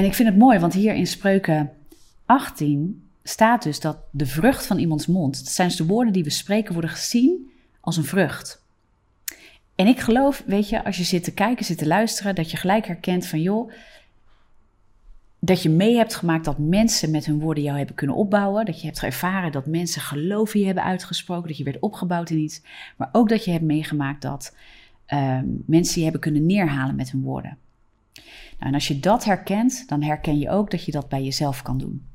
En ik vind het mooi, want hier in Spreuken 18 staat dus dat de vrucht van iemands mond, dat zijn dus de woorden die we spreken, worden gezien als een vrucht. En ik geloof, weet je, als je zit te kijken, zit te luisteren, dat je gelijk herkent van joh, dat je mee hebt gemaakt dat mensen met hun woorden jou hebben kunnen opbouwen. Dat je hebt ervaren dat mensen geloof in je hebben uitgesproken, dat je werd opgebouwd in iets. Maar ook dat je hebt meegemaakt dat uh, mensen je hebben kunnen neerhalen met hun woorden. Nou, en als je dat herkent, dan herken je ook dat je dat bij jezelf kan doen.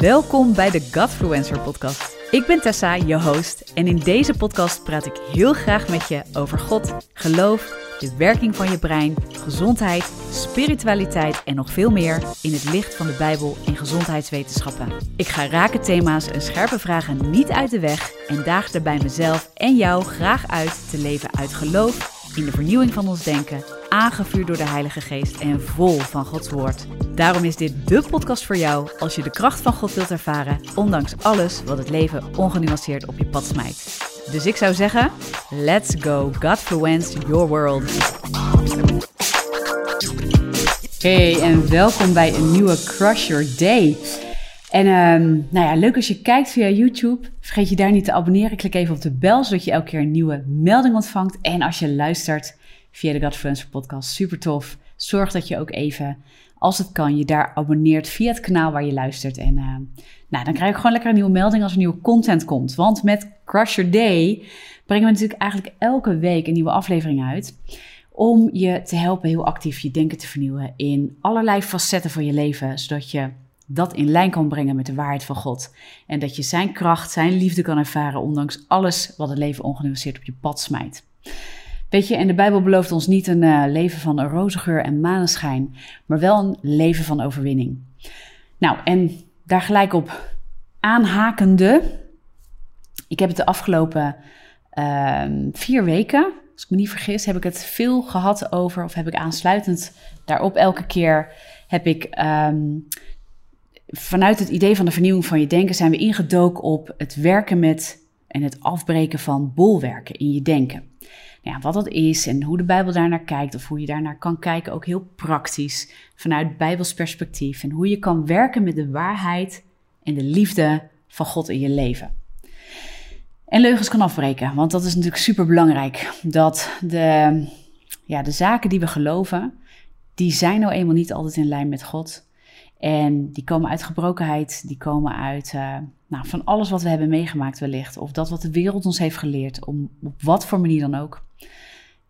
Welkom bij de Godfluencer podcast. Ik ben Tessa, je host, en in deze podcast praat ik heel graag met je over God, geloof, de werking van je brein, gezondheid, spiritualiteit en nog veel meer in het licht van de Bijbel en gezondheidswetenschappen. Ik ga rake thema's en scherpe vragen niet uit de weg en daag er bij mezelf en jou graag uit te leven uit geloof in de vernieuwing van ons denken, aangevuurd door de Heilige Geest en vol van Gods Woord. Daarom is dit de podcast voor jou als je de kracht van God wilt ervaren, ondanks alles wat het leven ongenuanceerd op je pad smijt. Dus ik zou zeggen, let's go Godfluence your world. Hey en welkom bij een nieuwe Crush Your Day. En um, nou ja, leuk als je kijkt via YouTube. Vergeet je daar niet te abonneren. Klik even op de bel, zodat je elke keer een nieuwe melding ontvangt. En als je luistert via de Godfluencer podcast, super tof. Zorg dat je ook even, als het kan, je daar abonneert via het kanaal waar je luistert. En uh, nou, dan krijg je gewoon lekker een nieuwe melding als er nieuwe content komt. Want met Crush Your Day brengen we natuurlijk eigenlijk elke week een nieuwe aflevering uit om je te helpen heel actief je denken te vernieuwen in allerlei facetten van je leven, zodat je dat in lijn kan brengen met de waarheid van God. En dat je zijn kracht, zijn liefde kan ervaren, ondanks alles wat het leven ongenuanceerd op je pad smijt. Weet je, en de Bijbel belooft ons niet een uh, leven van een roze geur en maneschijn, maar wel een leven van overwinning. Nou, en daar gelijk op aanhakende. Ik heb het de afgelopen uh, vier weken, als ik me niet vergis, heb ik het veel gehad over, of heb ik aansluitend daarop elke keer heb ik um, vanuit het idee van de vernieuwing van je denken zijn we ingedoken op het werken met en het afbreken van bolwerken in je denken. Nou ja, wat dat is en hoe de Bijbel daarnaar kijkt of hoe je daarnaar kan kijken, ook heel praktisch vanuit Bijbels perspectief en hoe je kan werken met de waarheid en de liefde van God in je leven. En leugens kan afbreken, want dat is natuurlijk super belangrijk. Dat de, ja, de zaken die we geloven, die zijn nou eenmaal niet altijd in lijn met God. En die komen uit gebrokenheid, die komen uit uh, nou, van alles wat we hebben meegemaakt wellicht. Of dat wat de wereld ons heeft geleerd, om, op wat voor manier dan ook.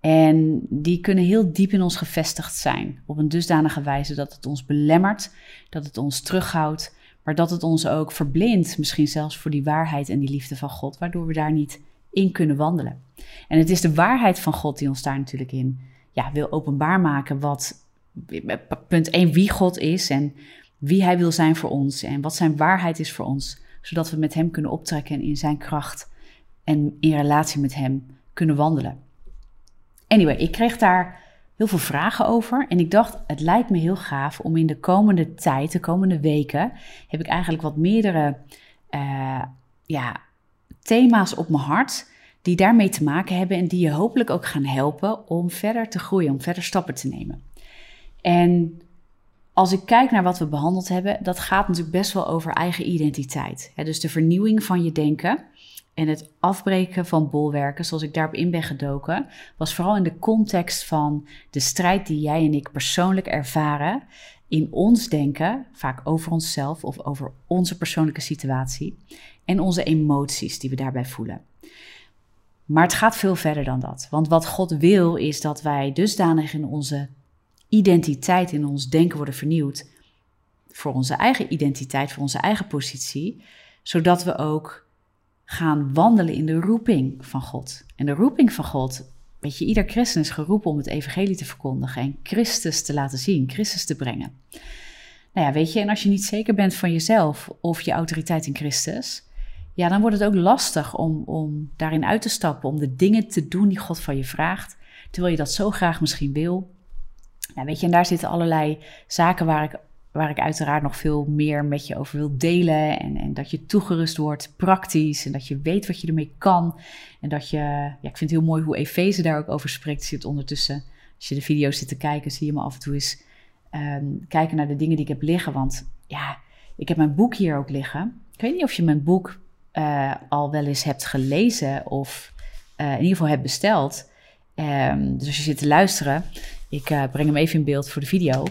En die kunnen heel diep in ons gevestigd zijn. Op een dusdanige wijze dat het ons belemmert, dat het ons terughoudt. Maar dat het ons ook verblindt, misschien zelfs voor die waarheid en die liefde van God. Waardoor we daar niet in kunnen wandelen. En het is de waarheid van God die ons daar natuurlijk in ja, wil openbaar maken. Wat punt 1 wie God is en wie Hij wil zijn voor ons en wat Zijn waarheid is voor ons, zodat we met Hem kunnen optrekken en in Zijn kracht en in relatie met Hem kunnen wandelen. Anyway, ik kreeg daar heel veel vragen over en ik dacht, het lijkt me heel gaaf om in de komende tijd, de komende weken, heb ik eigenlijk wat meerdere uh, ja, thema's op mijn hart die daarmee te maken hebben en die je hopelijk ook gaan helpen om verder te groeien, om verder stappen te nemen. En als ik kijk naar wat we behandeld hebben, dat gaat natuurlijk best wel over eigen identiteit. dus de vernieuwing van je denken en het afbreken van bolwerken, zoals ik daarop in ben gedoken, was vooral in de context van de strijd die jij en ik persoonlijk ervaren in ons denken, vaak over onszelf of over onze persoonlijke situatie en onze emoties die we daarbij voelen. Maar het gaat veel verder dan dat. Want wat God wil is dat wij dusdanig in onze identiteit in ons denken worden vernieuwd. Voor onze eigen identiteit, voor onze eigen positie. Zodat we ook gaan wandelen in de roeping van God. En de roeping van God, weet je, ieder christen is geroepen om het evangelie te verkondigen en Christus te laten zien, Christus te brengen. Nou ja, weet je, en als je niet zeker bent van jezelf of je autoriteit in Christus, ja, dan wordt het ook lastig om, om daarin uit te stappen, om de dingen te doen die God van je vraagt, terwijl je dat zo graag misschien wil, weet je, en daar zitten allerlei zaken waar ik, waar ik uiteraard nog veel meer met je over wil delen. En, en dat je toegerust wordt, praktisch. En dat je weet wat je ermee kan. En dat je, ja, ik vind het heel mooi hoe Efeze daar ook over spreekt. Zit ondertussen Als je de video's zit te kijken, zie je me af en toe eens ehm, kijken naar de dingen die ik heb liggen. Want ja, ik heb mijn boek hier ook liggen. Ik weet niet of je mijn boek uh, al wel eens hebt gelezen of uh, in ieder geval hebt besteld. Um, dus als je zit te luisteren, ik uh, breng hem even in beeld voor de video.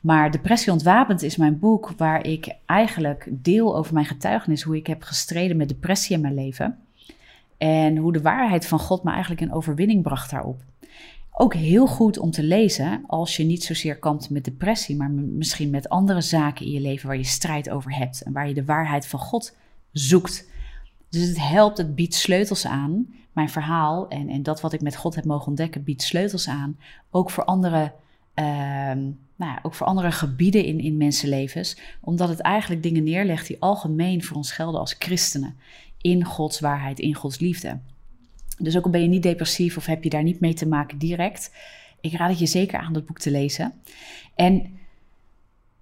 Maar Depressie ontwapend is mijn boek waar ik eigenlijk deel over mijn getuigenis, hoe ik heb gestreden met depressie in mijn leven. En hoe de waarheid van God me eigenlijk een overwinning bracht daarop. Ook heel goed om te lezen als je niet zozeer kampt met depressie, maar misschien met andere zaken in je leven waar je strijd over hebt en waar je de waarheid van God zoekt. Dus het helpt, het biedt sleutels aan. Mijn verhaal en, en dat wat ik met God heb mogen ontdekken, biedt sleutels aan. Ook voor andere, uh, nou ja, ook voor andere gebieden in, in mensenlevens. Omdat het eigenlijk dingen neerlegt die algemeen voor ons gelden als christenen. In Gods waarheid, in Gods liefde. Dus ook al ben je niet depressief of heb je daar niet mee te maken direct. Ik raad het je zeker aan dat boek te lezen. En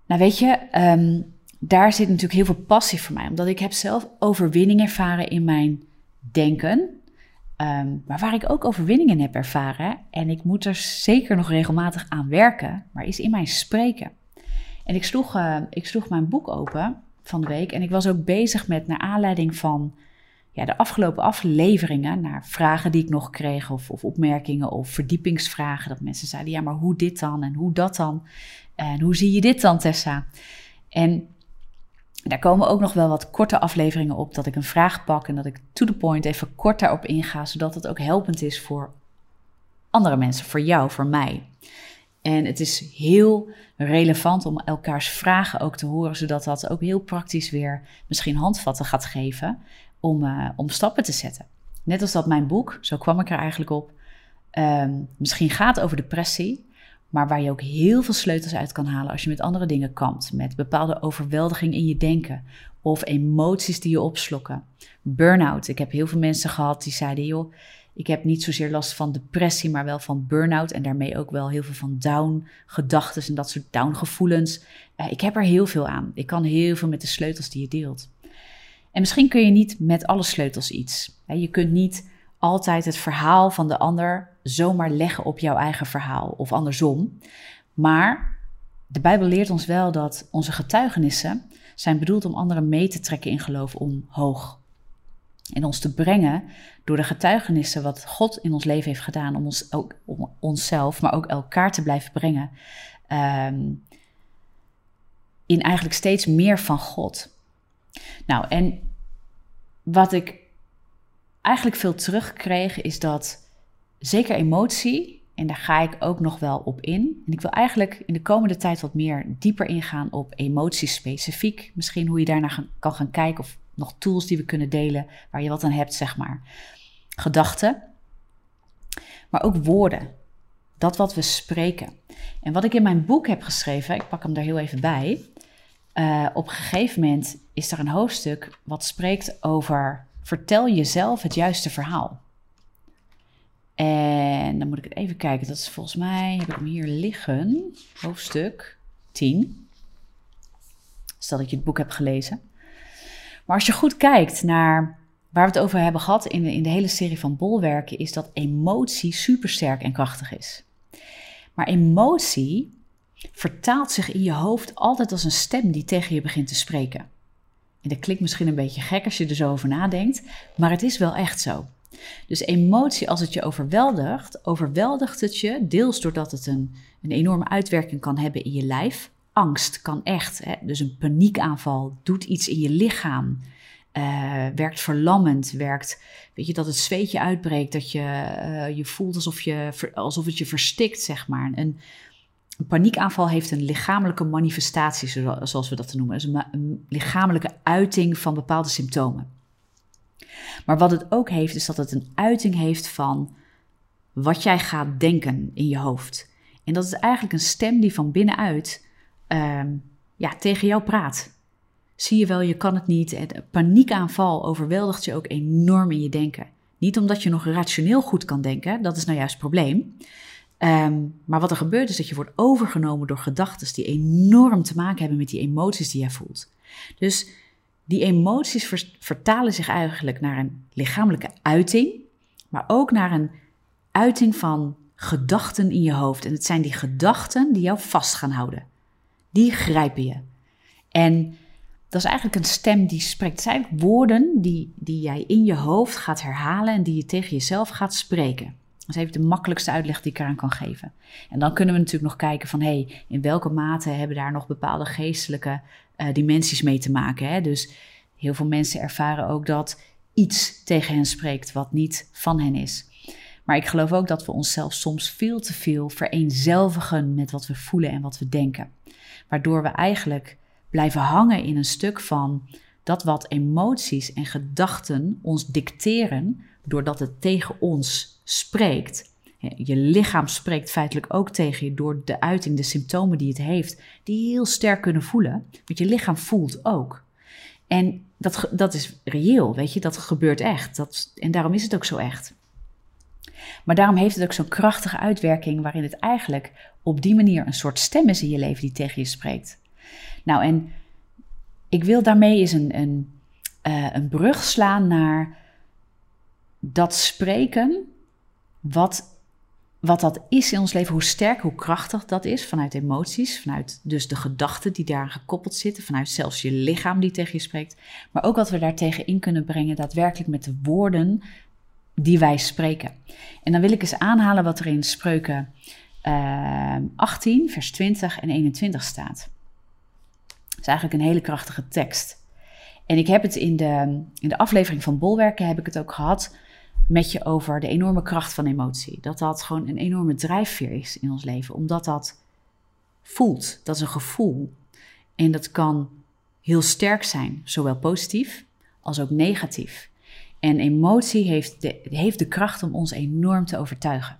nou weet je, um, daar zit natuurlijk heel veel passie voor mij. Omdat ik heb zelf overwinning ervaren in mijn denken. Um, maar waar ik ook overwinningen heb ervaren, en ik moet er zeker nog regelmatig aan werken, maar is in mijn spreken. En ik sloeg, uh, ik sloeg mijn boek open van de week en ik was ook bezig met, naar aanleiding van ja, de afgelopen afleveringen, naar vragen die ik nog kreeg, of, of opmerkingen of verdiepingsvragen, dat mensen zeiden, ja, maar hoe dit dan en hoe dat dan? En hoe zie je dit dan, Tessa? En daar komen ook nog wel wat korte afleveringen op dat ik een vraag pak en dat ik to the point even kort daarop inga, zodat het ook helpend is voor andere mensen, voor jou, voor mij. En het is heel relevant om elkaars vragen ook te horen, zodat dat ook heel praktisch weer misschien handvatten gaat geven om, uh, om stappen te zetten. Net als dat mijn boek, zo kwam ik er eigenlijk op, um, misschien gaat over depressie, maar waar je ook heel veel sleutels uit kan halen als je met andere dingen kampt. Met bepaalde overweldiging in je denken of emoties die je opslokken. Burnout. Ik heb heel veel mensen gehad die zeiden: joh, ik heb niet zozeer last van depressie, maar wel van burn-out. En daarmee ook wel heel veel van down-gedachten en dat soort down-gevoelens. Uh, ik heb er heel veel aan. Ik kan heel veel met de sleutels die je deelt. En misschien kun je niet met alle sleutels iets. Je kunt niet altijd het verhaal van de ander zomaar leggen op jouw eigen verhaal of andersom. Maar de Bijbel leert ons wel dat onze getuigenissen zijn bedoeld om anderen mee te trekken in geloof omhoog. En ons te brengen door de getuigenissen wat God in ons leven heeft gedaan, om, ons, ook, om onszelf, maar ook elkaar te blijven brengen. Um, in eigenlijk steeds meer van God. Nou, en wat ik eigenlijk veel terugkreeg, is dat zeker emotie, en daar ga ik ook nog wel op in. En ik wil eigenlijk in de komende tijd wat meer dieper ingaan op emoties specifiek. Misschien hoe je daarnaar kan gaan kijken of nog tools die we kunnen delen waar je wat aan hebt, zeg maar. Gedachten, maar ook woorden. Dat wat we spreken. En wat ik in mijn boek heb geschreven, ik pak hem daar heel even bij. Uh, op een gegeven moment is er een hoofdstuk wat spreekt over vertel jezelf het juiste verhaal. En dan moet ik het even kijken. Dat is volgens mij, heb ik hem hier liggen. Hoofdstuk 10. Stel dat je het boek hebt gelezen. Maar als je goed kijkt naar waar we het over hebben gehad in de, in de hele serie van bolwerken, is dat emotie supersterk en krachtig is. Maar emotie vertaalt zich in je hoofd altijd als een stem die tegen je begint te spreken. En dat klinkt misschien een beetje gek als je er zo over nadenkt, maar het is wel echt zo. Dus emotie, als het je overweldigt, overweldigt het je deels doordat het een, een enorme uitwerking kan hebben in je lijf. Angst kan echt, hè, dus een paniekaanval doet iets in je lichaam. Uh, werkt verlammend, werkt, weet je, dat het zweetje uitbreekt, dat je uh, je voelt alsof, je, alsof het je verstikt, zeg maar. Een, een paniekaanval heeft een lichamelijke manifestatie, zoals we dat noemen. Dus een lichamelijke uiting van bepaalde symptomen. Maar wat het ook heeft, is dat het een uiting heeft van wat jij gaat denken in je hoofd. En dat is eigenlijk een stem die van binnenuit um, ja, tegen jou praat. Zie je wel, je kan het niet. Het paniekaanval overweldigt je ook enorm in je denken. Niet omdat je nog rationeel goed kan denken, dat is nou juist het probleem. Um, maar wat er gebeurt is dat je wordt overgenomen door gedachten die enorm te maken hebben met die emoties die jij voelt. Dus die emoties vertalen zich eigenlijk naar een lichamelijke uiting, maar ook naar een uiting van gedachten in je hoofd. En het zijn die gedachten die jou vast gaan houden. Die grijpen je. En dat is eigenlijk een stem die spreekt. Het zijn woorden die, die jij in je hoofd gaat herhalen en die je tegen jezelf gaat spreken. Dat is even de makkelijkste uitleg die ik eraan kan geven. En dan kunnen we natuurlijk nog kijken van, hé, hey, in welke mate hebben daar nog bepaalde geestelijke uh, dimensies mee te maken. Hè? Dus heel veel mensen ervaren ook dat iets tegen hen spreekt wat niet van hen is. Maar ik geloof ook dat we onszelf soms veel te veel vereenzelvigen met wat we voelen en wat we denken. Waardoor we eigenlijk blijven hangen in een stuk van dat wat emoties en gedachten ons dicteren, doordat het tegen ons spreekt. Je lichaam spreekt feitelijk ook tegen je door de uiting, de symptomen die het heeft, die je heel sterk kunnen voelen. Want je lichaam voelt ook. En dat, dat is reëel, weet je, dat gebeurt echt. Dat, en daarom is het ook zo echt. Maar daarom heeft het ook zo'n krachtige uitwerking, waarin het eigenlijk op die manier een soort stem is in je leven die tegen je spreekt. Nou, en ik wil daarmee eens een, een, uh, een brug slaan naar dat spreken, wat, wat dat is in ons leven, hoe sterk, hoe krachtig dat is vanuit emoties, vanuit dus de gedachten die daar gekoppeld zitten, vanuit zelfs je lichaam die tegen je spreekt, maar ook wat we daartegen in kunnen brengen, daadwerkelijk met de woorden die wij spreken. En dan wil ik eens aanhalen wat er in Spreuken uh, eh, 18, vers 20 en 21 staat is eigenlijk een hele krachtige tekst. En ik heb het in de, in de aflevering van Bolwerken heb ik het ook gehad met je over de enorme kracht van emotie. Dat dat gewoon een enorme drijfveer is in ons leven, omdat dat voelt. Dat is een gevoel. En dat kan heel sterk zijn, zowel positief als ook negatief. En emotie heeft de, heeft de kracht om ons enorm te overtuigen.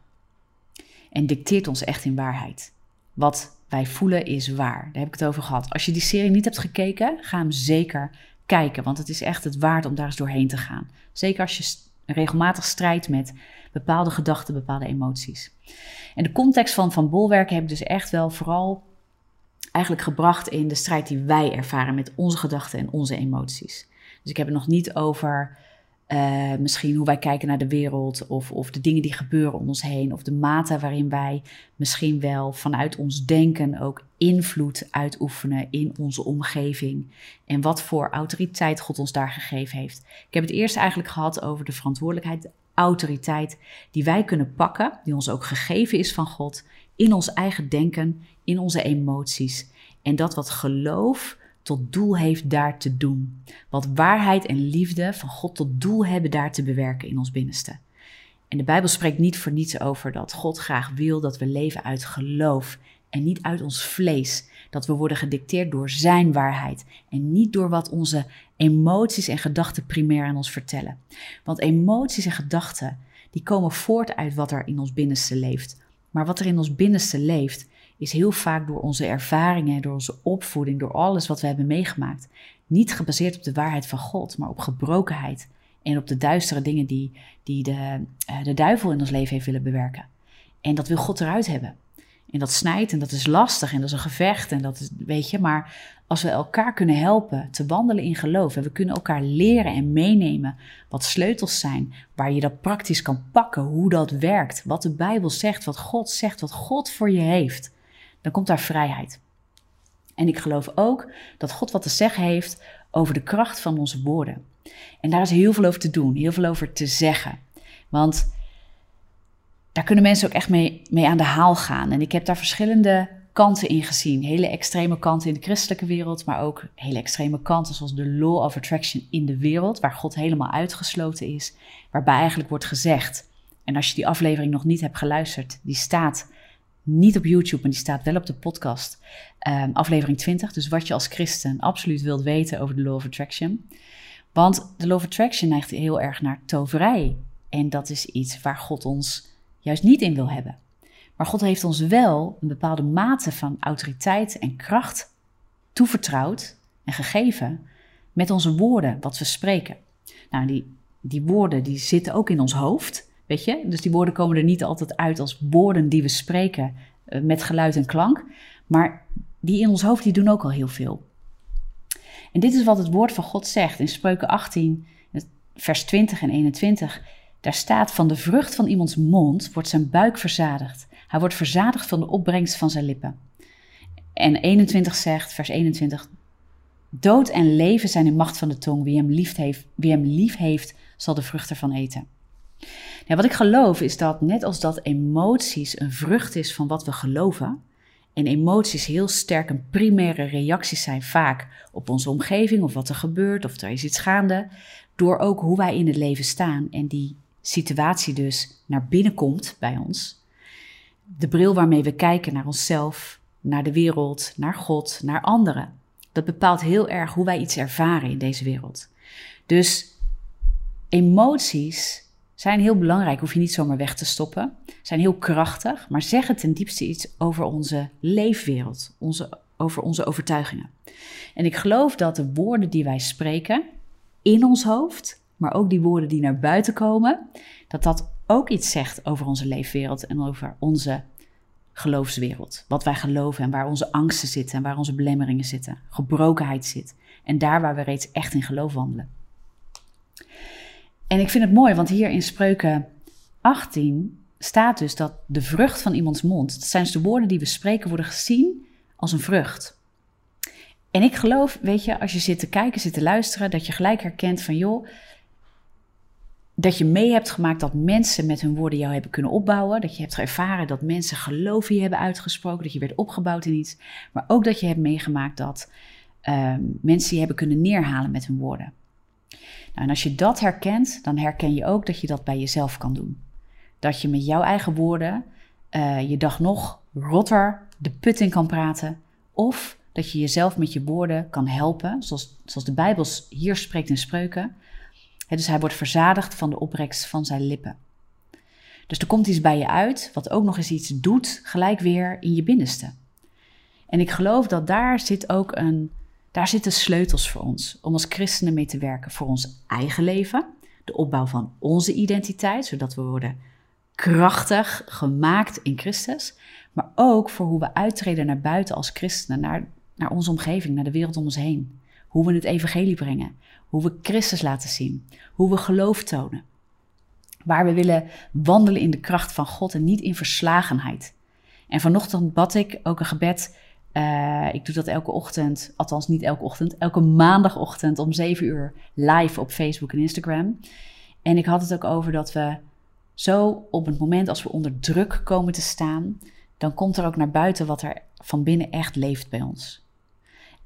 En dicteert ons echt in waarheid. Wat wij voelen is waar. Daar heb ik het over gehad. Als je die serie niet hebt gekeken, ga hem zeker kijken. Want het is echt het waard om daar eens doorheen te gaan. Zeker als je regelmatig strijdt met bepaalde gedachten, bepaalde emoties. En de context van Van Bolwerken heb ik dus echt wel vooral eigenlijk gebracht in de strijd die wij ervaren met onze gedachten en onze emoties. Dus ik heb het nog niet over uh, misschien hoe wij kijken naar de wereld of, of de dingen die gebeuren om ons heen. Of de mate waarin wij misschien wel vanuit ons denken ook invloed uitoefenen in onze omgeving. En wat voor autoriteit God ons daar gegeven heeft. Ik heb het eerst eigenlijk gehad over de verantwoordelijkheid, de autoriteit die wij kunnen pakken, die ons ook gegeven is van God, in ons eigen denken, in onze emoties. En dat wat geloof tot doel heeft daar te doen. Wat waarheid en liefde van God tot doel hebben daar te bewerken in ons binnenste. En de Bijbel spreekt niet voor niets over dat God graag wil dat we leven uit geloof en niet uit ons vlees. Dat we worden gedicteerd door Zijn waarheid en niet door wat onze emoties en gedachten primair aan ons vertellen. Want emoties en gedachten, die komen voort uit wat er in ons binnenste leeft. Maar wat er in ons binnenste leeft, is heel vaak door onze ervaringen, door onze opvoeding, door alles wat we hebben meegemaakt, niet gebaseerd op de waarheid van God, maar op gebrokenheid en op de duistere dingen die, die de, uh, de duivel in ons leven heeft willen bewerken. En dat wil God eruit hebben. En dat snijdt en dat is lastig en dat is een gevecht en dat is, weet je, maar als we elkaar kunnen helpen te wandelen in geloof en we kunnen elkaar leren en meenemen wat sleutels zijn, waar je dat praktisch kan pakken, hoe dat werkt, wat de Bijbel zegt, wat God zegt, wat God voor je heeft, dan komt daar vrijheid. En ik geloof ook dat God wat te zeggen heeft over de kracht van onze woorden. En daar is heel veel over te doen, heel veel over te zeggen. Want daar kunnen mensen ook echt mee, mee aan de haal gaan. En ik heb daar verschillende kanten in gezien. Hele extreme kanten in de christelijke wereld, maar ook hele extreme kanten zoals de law of attraction in de wereld, waar God helemaal uitgesloten is. Waarbij eigenlijk wordt gezegd, en als je die aflevering nog niet hebt geluisterd, die staat niet op YouTube, maar die staat wel op de podcast. Um, aflevering 20. Dus wat je als christen absoluut wilt weten over de Law of Attraction. Want de Law of Attraction neigt heel erg naar toverij. En dat is iets waar God ons juist niet in wil hebben. Maar God heeft ons wel een bepaalde mate van autoriteit en kracht toevertrouwd en gegeven met onze woorden, wat we spreken. Nou, die, die woorden die zitten ook in ons hoofd. Weet je? Dus die woorden komen er niet altijd uit als woorden die we spreken uh, met geluid en klank. Maar die in ons hoofd die doen ook al heel veel. En dit is wat het woord van God zegt in Spreuken 18, vers 20 en 21. Daar staat van de vrucht van iemands mond wordt zijn buik verzadigd. Hij wordt verzadigd van de opbrengst van zijn lippen. En 21 zegt, vers 21, Dood en leven zijn in macht van de tong. Wie hem lief heeft, wie hem lief heeft zal de vrucht ervan eten. Ja, wat ik geloof is dat net als dat emoties een vrucht is van wat we geloven, en emoties heel sterk een primaire reacties zijn vaak op onze omgeving of wat er gebeurt of er is iets gaande, door ook hoe wij in het leven staan en die situatie dus naar binnen komt bij ons. De bril waarmee we kijken naar onszelf, naar de wereld, naar God, naar anderen. Dat bepaalt heel erg hoe wij iets ervaren in deze wereld. Dus emoties zijn heel belangrijk, hoef je niet zomaar weg te stoppen. Zijn heel krachtig, maar zeggen ten diepste iets over onze leefwereld, onze, over onze overtuigingen. En ik geloof dat de woorden die wij spreken in ons hoofd, maar ook die woorden die naar buiten komen, dat dat ook iets zegt over onze leefwereld en over onze geloofswereld. Wat wij geloven en waar onze angsten zitten en waar onze belemmeringen zitten, gebrokenheid zit. En daar waar we reeds echt in geloof wandelen. En ik vind het mooi, want hier in Spreuken 18 staat dus dat de vrucht van iemands mond, dat zijn dus de woorden die we spreken, worden gezien als een vrucht. En ik geloof, weet je, als je zit te kijken, zit te luisteren, dat je gelijk herkent van joh, dat je mee hebt gemaakt dat mensen met hun woorden jou hebben kunnen opbouwen. Dat je hebt ervaren dat mensen geloof in je hebben uitgesproken, dat je werd opgebouwd in iets. Maar ook dat je hebt meegemaakt dat uh, mensen je hebben kunnen neerhalen met hun woorden. Nou, en als je dat herkent, dan herken je ook dat je dat bij jezelf kan doen. Dat je met jouw eigen woorden uh, je dag nog rotter de put in kan praten. Of dat je jezelf met je woorden kan helpen, zoals, zoals de Bijbel hier spreekt in spreuken. dus hij wordt verzadigd van de opbrengst van zijn lippen. Dus er komt iets bij je uit, wat ook nog eens iets doet, gelijk weer in je binnenste. En ik geloof dat daar zit ook een daar zitten sleutels voor ons om als christenen mee te werken voor ons eigen leven, de opbouw van onze identiteit, zodat we worden krachtig gemaakt in Christus, maar ook voor hoe we uittreden naar buiten als christenen, naar, naar onze omgeving, naar de wereld om ons heen. Hoe we het evangelie brengen, hoe we Christus laten zien, hoe we geloof tonen. Waar we willen wandelen in de kracht van God en niet in verslagenheid. En vanochtend bad ik ook een gebed uh, ik doe dat elke ochtend, althans niet elke ochtend, elke maandagochtend om 7 uur live op Facebook en Instagram. En ik had het ook over dat we zo op het moment als we onder druk komen te staan, dan komt er ook naar buiten wat er van binnen echt leeft bij ons.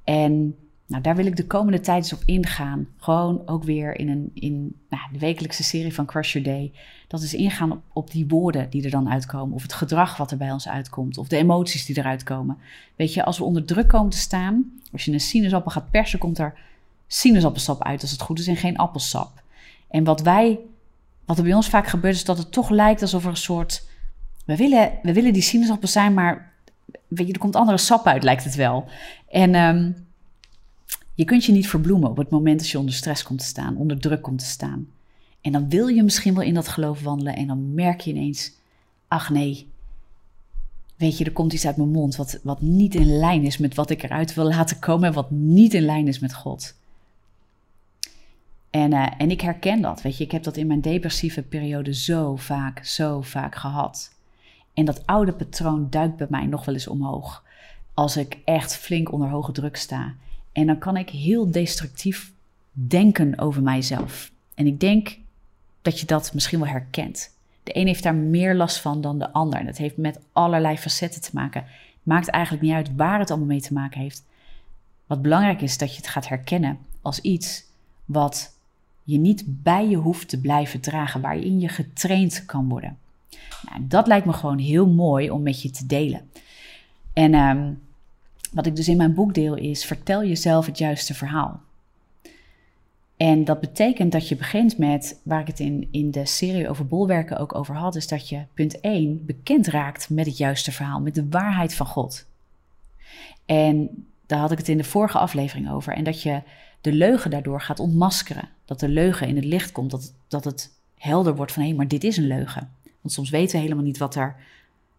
En nou, daar wil ik de komende tijd eens op ingaan. Gewoon ook weer in, een, in nou, de wekelijkse serie van Crush Your Day. Dat is ingaan op, op, die woorden die er dan uitkomen. Of het gedrag wat er bij ons uitkomt. Of de emoties die eruit komen. Weet je, als we onder druk komen te staan. Als je een sinaasappel gaat persen, komt er sinaasappelsap uit als het goed is. En geen appelsap. En wat wij, wat er bij ons vaak gebeurt, is dat het toch lijkt alsof er een soort. We willen, we willen die sinaasappel zijn, maar weet je, er komt andere sap uit, lijkt het wel. En. Um, je kunt je niet verbloemen op het moment dat je onder stress komt te staan, onder druk komt te staan. En dan wil je misschien wel in dat geloof wandelen en dan merk je ineens, ach nee, weet je, er komt iets uit mijn mond wat, wat niet in lijn is met wat ik eruit wil laten komen en wat niet in lijn is met God. En, uh, en ik herken dat, weet je, ik heb dat in mijn depressieve periode zo vaak, zo vaak gehad. En dat oude patroon duikt bij mij nog wel eens omhoog. Als ik echt flink onder hoge druk sta. En dan kan ik heel destructief denken over mijzelf. En ik denk dat je dat misschien wel herkent. De een heeft daar meer last van dan de ander. En dat heeft met allerlei facetten te maken. Maakt eigenlijk niet uit waar het allemaal mee te maken heeft. Wat belangrijk is, dat je het gaat herkennen als iets wat je niet bij je hoeft te blijven dragen, waarin je getraind kan worden. Nou, dat lijkt me gewoon heel mooi om met je te delen. En um, wat ik dus in mijn boek deel is: vertel jezelf het juiste verhaal. En dat betekent dat je begint met, waar ik het in, in de serie over bolwerken ook over had, is dat je punt 1 bekend raakt met het juiste verhaal, met de waarheid van God. En daar had ik het in de vorige aflevering over. En dat je de leugen daardoor gaat ontmaskeren. Dat de leugen in het licht komt, dat, dat het helder wordt van hé, hey, maar dit is een leugen. Want soms weten we helemaal niet wat er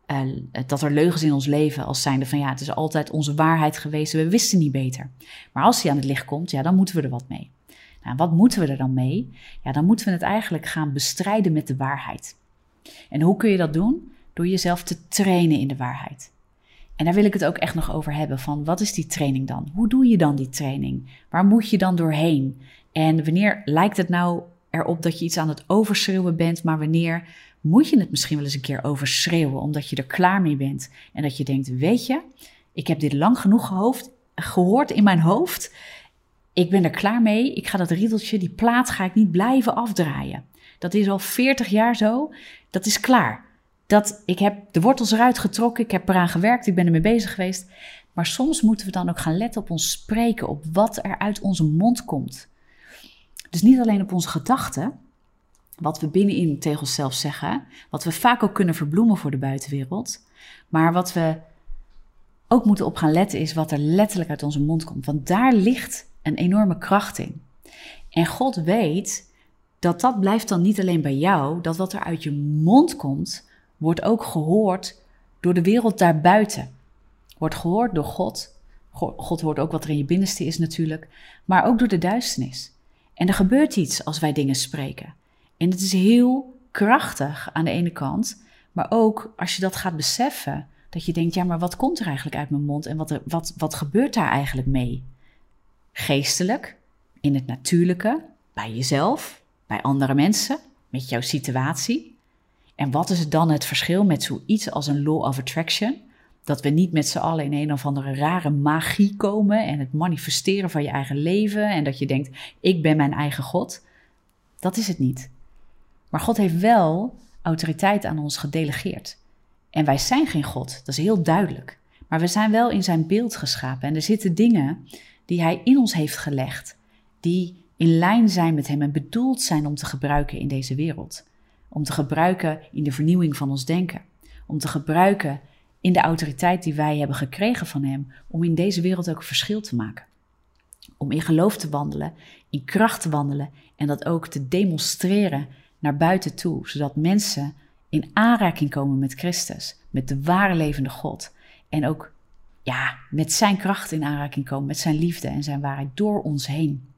uh, dat er leugens in ons leven als zijnde van ja, het is altijd onze waarheid geweest, we wisten niet beter. Maar als die aan het licht komt, ja, dan moeten we er wat mee. Nou, wat moeten we er dan mee? Ja, dan moeten we het eigenlijk gaan bestrijden met de waarheid. En hoe kun je dat doen? Door jezelf te trainen in de waarheid. En daar wil ik het ook echt nog over hebben van wat is die training dan? Hoe doe je dan die training? Waar moet je dan doorheen? En wanneer lijkt het nou erop dat je iets aan het overschreeuwen bent, maar wanneer moet je het misschien wel eens een keer overschreeuwen omdat je er klaar mee bent en dat je denkt, weet je, ik heb dit lang genoeg gehoofd, gehoord in mijn hoofd. Ik ben er klaar mee. Ik ga dat riedeltje, die plaat, ga ik niet blijven afdraaien. Dat is al 40 jaar zo. Dat is klaar. Dat, ik heb de wortels eruit getrokken. Ik heb eraan gewerkt. Ik ben ermee bezig geweest. Maar soms moeten we dan ook gaan letten op ons spreken, op wat er uit onze mond komt. Dus niet alleen op onze gedachten, wat we binnenin tegen onszelf zeggen, wat we vaak ook kunnen verbloemen voor de buitenwereld, maar wat we ook moeten op gaan letten is wat er letterlijk uit onze mond komt. Want daar ligt een enorme kracht in. En God weet dat dat blijft dan niet alleen bij jou, dat wat er uit je mond komt, wordt ook gehoord door de wereld daarbuiten. Wordt gehoord door God. God hoort ook wat er in je binnenste is natuurlijk, maar ook door de duisternis. En er gebeurt iets als wij dingen spreken. En het is heel krachtig aan de ene kant, maar ook als je dat gaat beseffen, dat je denkt, ja, maar wat komt er eigenlijk uit mijn mond en wat, er, wat, wat gebeurt daar eigenlijk mee? Geestelijk, in het natuurlijke, bij jezelf, bij andere mensen, met jouw situatie. En wat is dan het verschil met zoiets als een law of attraction? Dat we niet met z'n allen in een of andere rare magie komen en het manifesteren van je eigen leven en dat je denkt, ik ben mijn eigen God. Dat is het niet. Maar God heeft wel autoriteit aan ons gedelegeerd. En wij zijn geen God, dat is heel duidelijk. Maar we zijn wel in zijn beeld geschapen en er zitten dingen die hij in ons heeft gelegd, die in lijn zijn met hem en bedoeld zijn om te gebruiken in deze wereld. Om te gebruiken in de vernieuwing van ons denken. Om te gebruiken in de autoriteit die wij hebben gekregen van hem, om in deze wereld ook verschil te maken. Om in geloof te wandelen, in kracht te wandelen en dat ook te demonstreren naar buiten toe, zodat mensen in aanraking komen met Christus, met de ware levende God. En ook ja, met zijn kracht in aanraking komen, met zijn liefde en zijn waarheid door ons heen.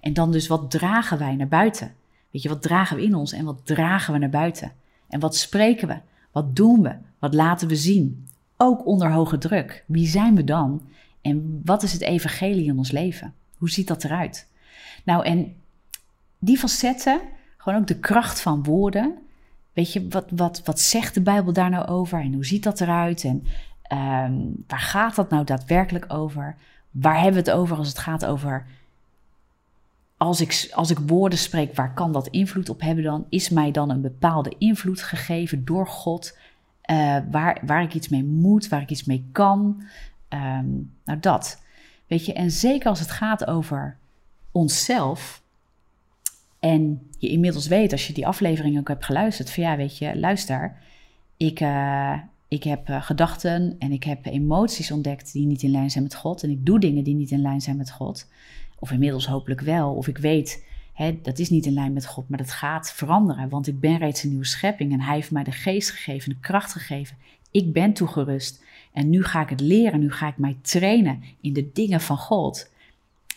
En dan dus wat dragen wij naar buiten? Weet je, wat dragen we in ons en wat dragen we naar buiten? En wat spreken we? Wat doen we? Wat laten we zien? Ook onder hoge druk. Wie zijn we dan? En wat is het evangelie in ons leven? Hoe ziet dat eruit? Nou, en die facetten, gewoon ook de kracht van woorden, Weet je, wat, wat, wat zegt de Bijbel daar nou over en hoe ziet dat eruit en ehm, waar gaat dat nou daadwerkelijk over? Waar hebben we het over als het gaat over als ik, als ik woorden spreek, waar kan dat invloed op hebben dan? Is mij dan een bepaalde invloed gegeven door God, uh, waar, waar ik iets mee moet, waar ik iets mee kan? Um, nou, dat. Weet je, en zeker als het gaat over onszelf, en je inmiddels weet, als je die aflevering ook hebt geluisterd, van ja, weet je, luister, ik, uh, ik heb uh, gedachten en ik heb emoties ontdekt die niet in lijn zijn met God. En ik doe dingen die niet in lijn zijn met God. Of inmiddels hopelijk wel. Of ik weet, hè, dat is niet in lijn met God, maar dat gaat veranderen. Want ik ben reeds een nieuwe schepping en Hij heeft mij de geest gegeven, de kracht gegeven. Ik ben toegerust. En nu ga ik het leren, nu ga ik mij trainen in de dingen van God.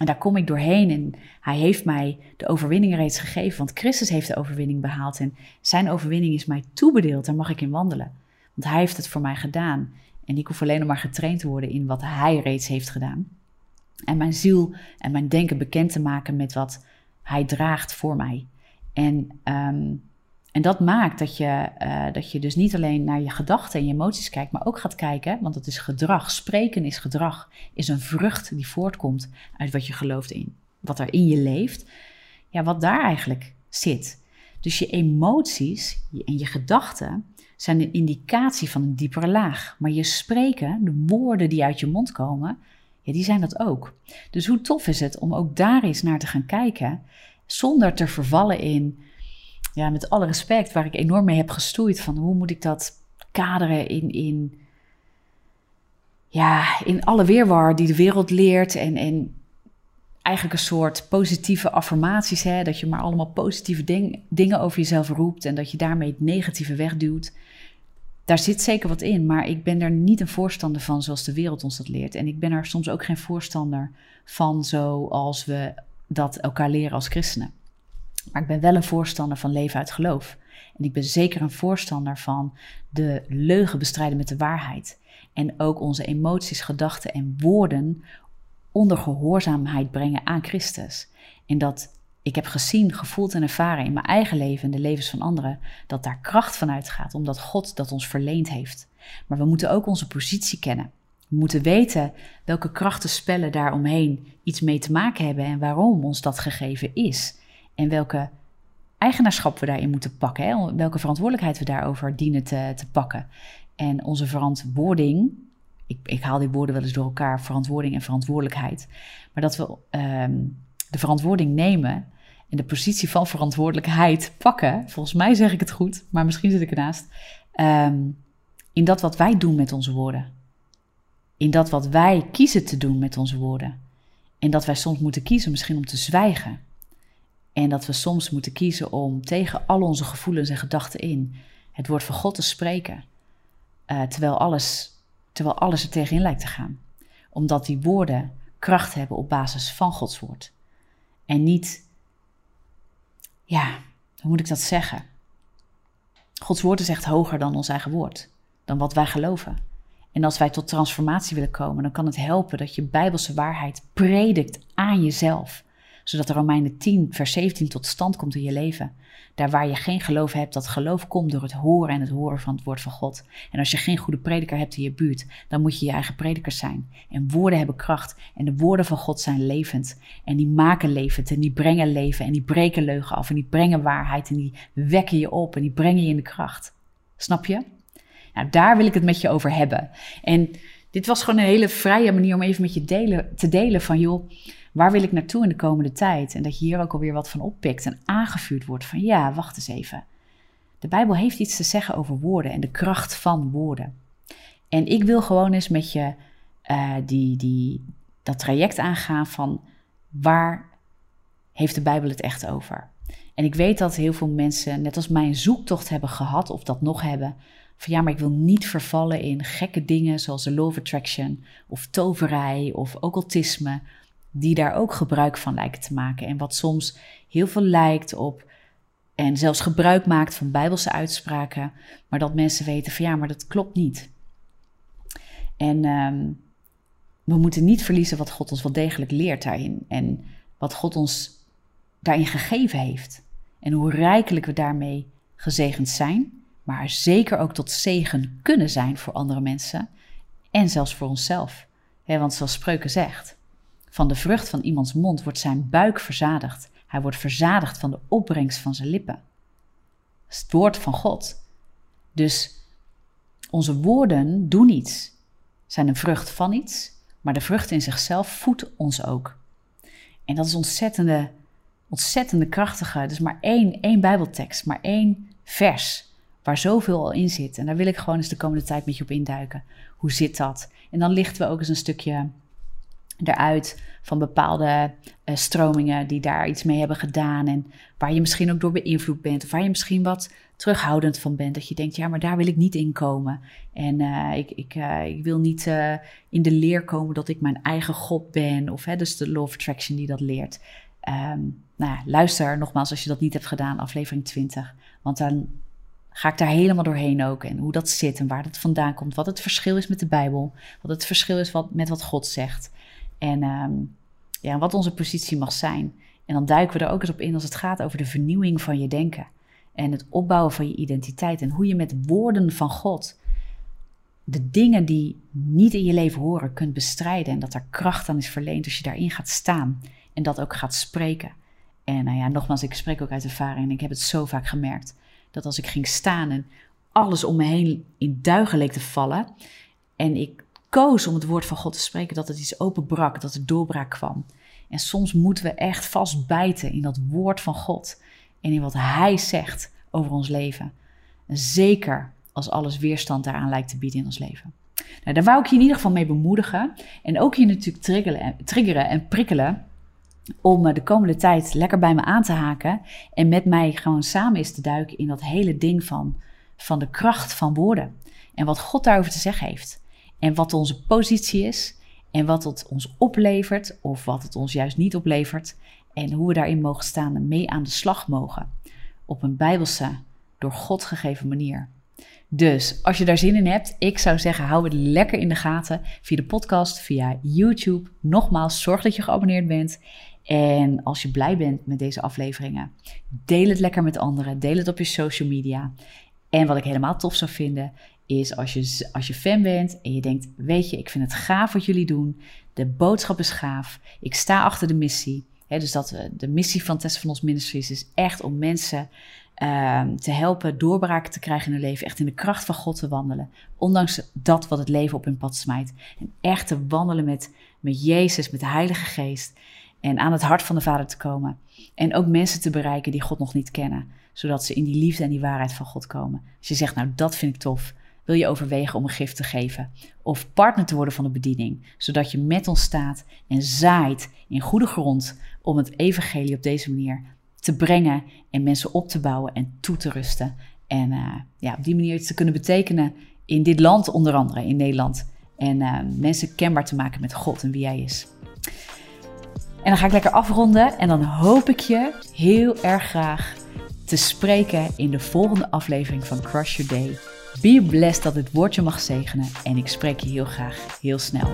En daar kom ik doorheen en hij heeft mij de overwinning reeds gegeven, want Christus heeft de overwinning behaald en zijn overwinning is mij toebedeeld, daar mag ik in wandelen. Want hij heeft het voor mij gedaan en ik hoef alleen nog maar getraind te worden in wat hij reeds heeft gedaan. En mijn ziel en mijn denken bekend te maken met wat hij draagt voor mij. En um, en dat maakt dat je, uh, dat je dus niet alleen naar je gedachten en je emoties kijkt, maar ook gaat kijken, want dat is gedrag. Spreken is gedrag, is een vrucht die voortkomt uit wat je gelooft in, wat er in je leeft. Ja, wat daar eigenlijk zit. Dus je emoties en je gedachten zijn een indicatie van een diepere laag. Maar je spreken, de woorden die uit je mond komen, ja, die zijn dat ook. Dus hoe tof is het om ook daar eens naar te gaan kijken, zonder te vervallen in ja, met alle respect, waar ik enorm mee heb gestoeid van hoe moet ik dat kaderen in, in, ja, in alle weerwar die de wereld leert en, en eigenlijk een soort positieve affirmaties, hè, dat je maar allemaal positieve dingen over jezelf roept en dat je daarmee het negatieve wegduwt. Daar zit zeker wat in, maar ik ben er niet een voorstander van zoals de wereld ons dat leert. En ik ben er soms ook geen voorstander van zoals we dat elkaar leren als christenen. Maar ik ben wel een voorstander van leven uit geloof. En ik ben zeker een voorstander van de leugen bestrijden met de waarheid. En ook onze emoties, gedachten en woorden onder gehoorzaamheid brengen aan Christus. En dat ik heb gezien, gevoeld en ervaren in mijn eigen leven en de levens van anderen, dat daar kracht van uitgaat, omdat God dat ons verleend heeft. Maar we moeten ook onze positie kennen. We moeten weten welke krachtenspellen daaromheen iets mee te maken hebben en waarom ons dat gegeven is. En welke eigenaarschap we daarin moeten pakken, hè? welke verantwoordelijkheid we daarover dienen te, te pakken. En onze verantwoording, ik, ik, haal die woorden wel eens door elkaar, verantwoording en verantwoordelijkheid. Maar dat we um, de verantwoording nemen en de positie van verantwoordelijkheid pakken. Volgens mij zeg ik het goed, maar misschien zit ik ernaast. Um, in dat wat wij doen met onze woorden. In dat wat wij kiezen te doen met onze woorden. En dat wij soms moeten kiezen misschien om te zwijgen. En dat we soms moeten kiezen om tegen al onze gevoelens en gedachten in het woord van God te spreken. Uh, terwijl, alles, terwijl alles er tegenin lijkt te gaan. Omdat die woorden kracht hebben op basis van Gods woord. En niet, ja, hoe moet ik dat zeggen? Gods woord is echt hoger dan ons eigen woord, dan wat wij geloven. En als wij tot transformatie willen komen, dan kan het helpen dat je bijbelse waarheid predikt aan jezelf zodat de Romeinen 10, vers 17 tot stand komt in je leven. Daar waar je geen geloof hebt, dat geloof komt door het horen en het horen van het woord van God. En als je geen goede prediker hebt in je buurt, dan moet je je eigen prediker zijn. En woorden hebben kracht en de woorden van God zijn levend. En die maken levend en die brengen leven en die breken leugen af en die brengen waarheid en die wekken je op en die brengen je in de kracht. Snap je? Nou, daar wil ik het met je over hebben. En dit was gewoon een hele vrije manier om even met je delen, te delen van joh waar wil ik naartoe in de komende tijd? En dat je hier ook alweer wat van oppikt en aangevuurd wordt van ja, wacht eens even. De Bijbel heeft iets te zeggen over woorden en de kracht van woorden. En ik wil gewoon eens met je uh, die, die, dat traject aangaan van waar heeft de Bijbel het echt over? En ik weet dat heel veel mensen, net als mij, een zoektocht hebben gehad of dat nog hebben. Van ja, maar ik wil niet vervallen in gekke dingen zoals de law of attraction of toverij of occultisme die daar ook gebruik van lijken te maken. En wat soms heel veel lijkt op en zelfs gebruik maakt van bijbelse uitspraken, maar dat mensen weten van ja, maar dat klopt niet. En um, we moeten niet verliezen wat God ons wel degelijk leert daarin en wat God ons daarin gegeven heeft. En hoe rijkelijk we daarmee gezegend zijn, maar zeker ook tot zegen kunnen zijn voor andere mensen en zelfs voor onszelf. want zoals Spreuken zegt, van de vrucht van iemands mond wordt zijn buik verzadigd. Hij wordt verzadigd van de opbrengst van zijn lippen. Dat is het woord van God. Dus onze woorden doen iets, zijn een vrucht van iets, maar de vrucht in zichzelf voedt ons ook. En dat is ontzettende, ontzettende krachtige. Dus maar één, één Bijbeltekst, maar één vers waar zoveel al in zit. En daar wil ik gewoon eens de komende tijd met je op induiken. Hoe zit dat? En dan lichten we ook eens een stukje eruit van bepaalde uh, stromingen die daar iets mee hebben gedaan en waar je misschien ook door beïnvloed bent of waar je misschien wat terughoudend van bent. Dat je denkt, ja, maar daar wil ik niet in komen. En uh, ik, ik, uh, ik wil niet in de leer komen dat ik mijn eigen God ben. Of hè, dus de law of attraction die dat leert. Um, nou, luister nogmaals als je dat niet hebt gedaan, aflevering 20. Want dan ga ik daar helemaal doorheen ook. En hoe dat zit en waar dat vandaan komt. Wat het verschil is met de Bijbel. Wat het verschil is wat, met wat God zegt. En um, ja, wat onze positie mag zijn. En dan duiken we er ook eens op in als het gaat over de vernieuwing van je denken. En het opbouwen van je identiteit. En hoe je met woorden van God de dingen die niet in je leven horen kunt bestrijden. En dat er kracht aan is verleend als je daarin gaat staan. En dat ook gaat spreken. En nou ja, nogmaals, ik spreek ook uit ervaring. En ik heb het zo vaak gemerkt. Dat als ik ging staan en alles om me heen in duigen leek te vallen. En ik koos om het woord van God te spreken, dat het iets openbrak, dat er doorbraak kwam. En soms moeten we echt vastbijten in dat woord van God en in wat Hij zegt over ons leven. En zeker als alles weerstand daaraan lijkt te bieden in ons leven. Nou, daar wou ik je in ieder geval mee bemoedigen. En ook je natuurlijk triggeren, triggeren en prikkelen om eh, de komende tijd lekker bij me aan te haken en met mij gewoon samen eens te duiken in dat hele ding van, van de kracht van woorden en wat God daarover te zeggen heeft en wat onze positie is en wat het ons oplevert of wat het ons juist niet oplevert. En hoe we daarin mogen staan en mee aan de slag mogen. Op een bijbelse, door God gegeven manier. Dus als je daar zin in hebt, ik zou zeggen, hou het lekker in de gaten via de podcast, via YouTube. Nogmaals, zorg dat je geabonneerd bent. En als je blij bent met deze afleveringen, deel het lekker met anderen. Deel het op je social media. En wat ik helemaal tof zou vinden, is als je, als je fan bent en je denkt: Weet je, ik vind het gaaf wat jullie doen. De boodschap is gaaf. Ik sta achter de missie. dus dat we, de missie van Test van ons Ministries is echt om mensen Ehm, te helpen doorbraken te krijgen in hun leven. Echt in de kracht van God te wandelen. Ondanks dat wat het leven op hun pad smijt. En echt te wandelen met, met Jezus, met de Heilige Geest. En aan het hart van de Vader te komen. En ook mensen te bereiken die God nog niet kennen. Zodat ze in die liefde en die waarheid van God komen. Als je zegt, nou dat vind ik tof. Wil je overwegen om een gift te geven? Of partner te worden van de bediening, zodat je met ons staat en zaait in goede grond om het evangelie op deze manier te brengen en mensen op te bouwen en toe te rusten. En uh, ja, op die manier iets te kunnen betekenen in dit land, onder andere in Nederland. En uh, mensen kenbaar te maken met God en wie Hij is. En dan ga ik lekker afronden en dan hoop ik je heel erg graag te spreken in de volgende aflevering van Crush Your Day. Be blessed dat het woordje mag zegenen en ik spreek je heel graag heel snel.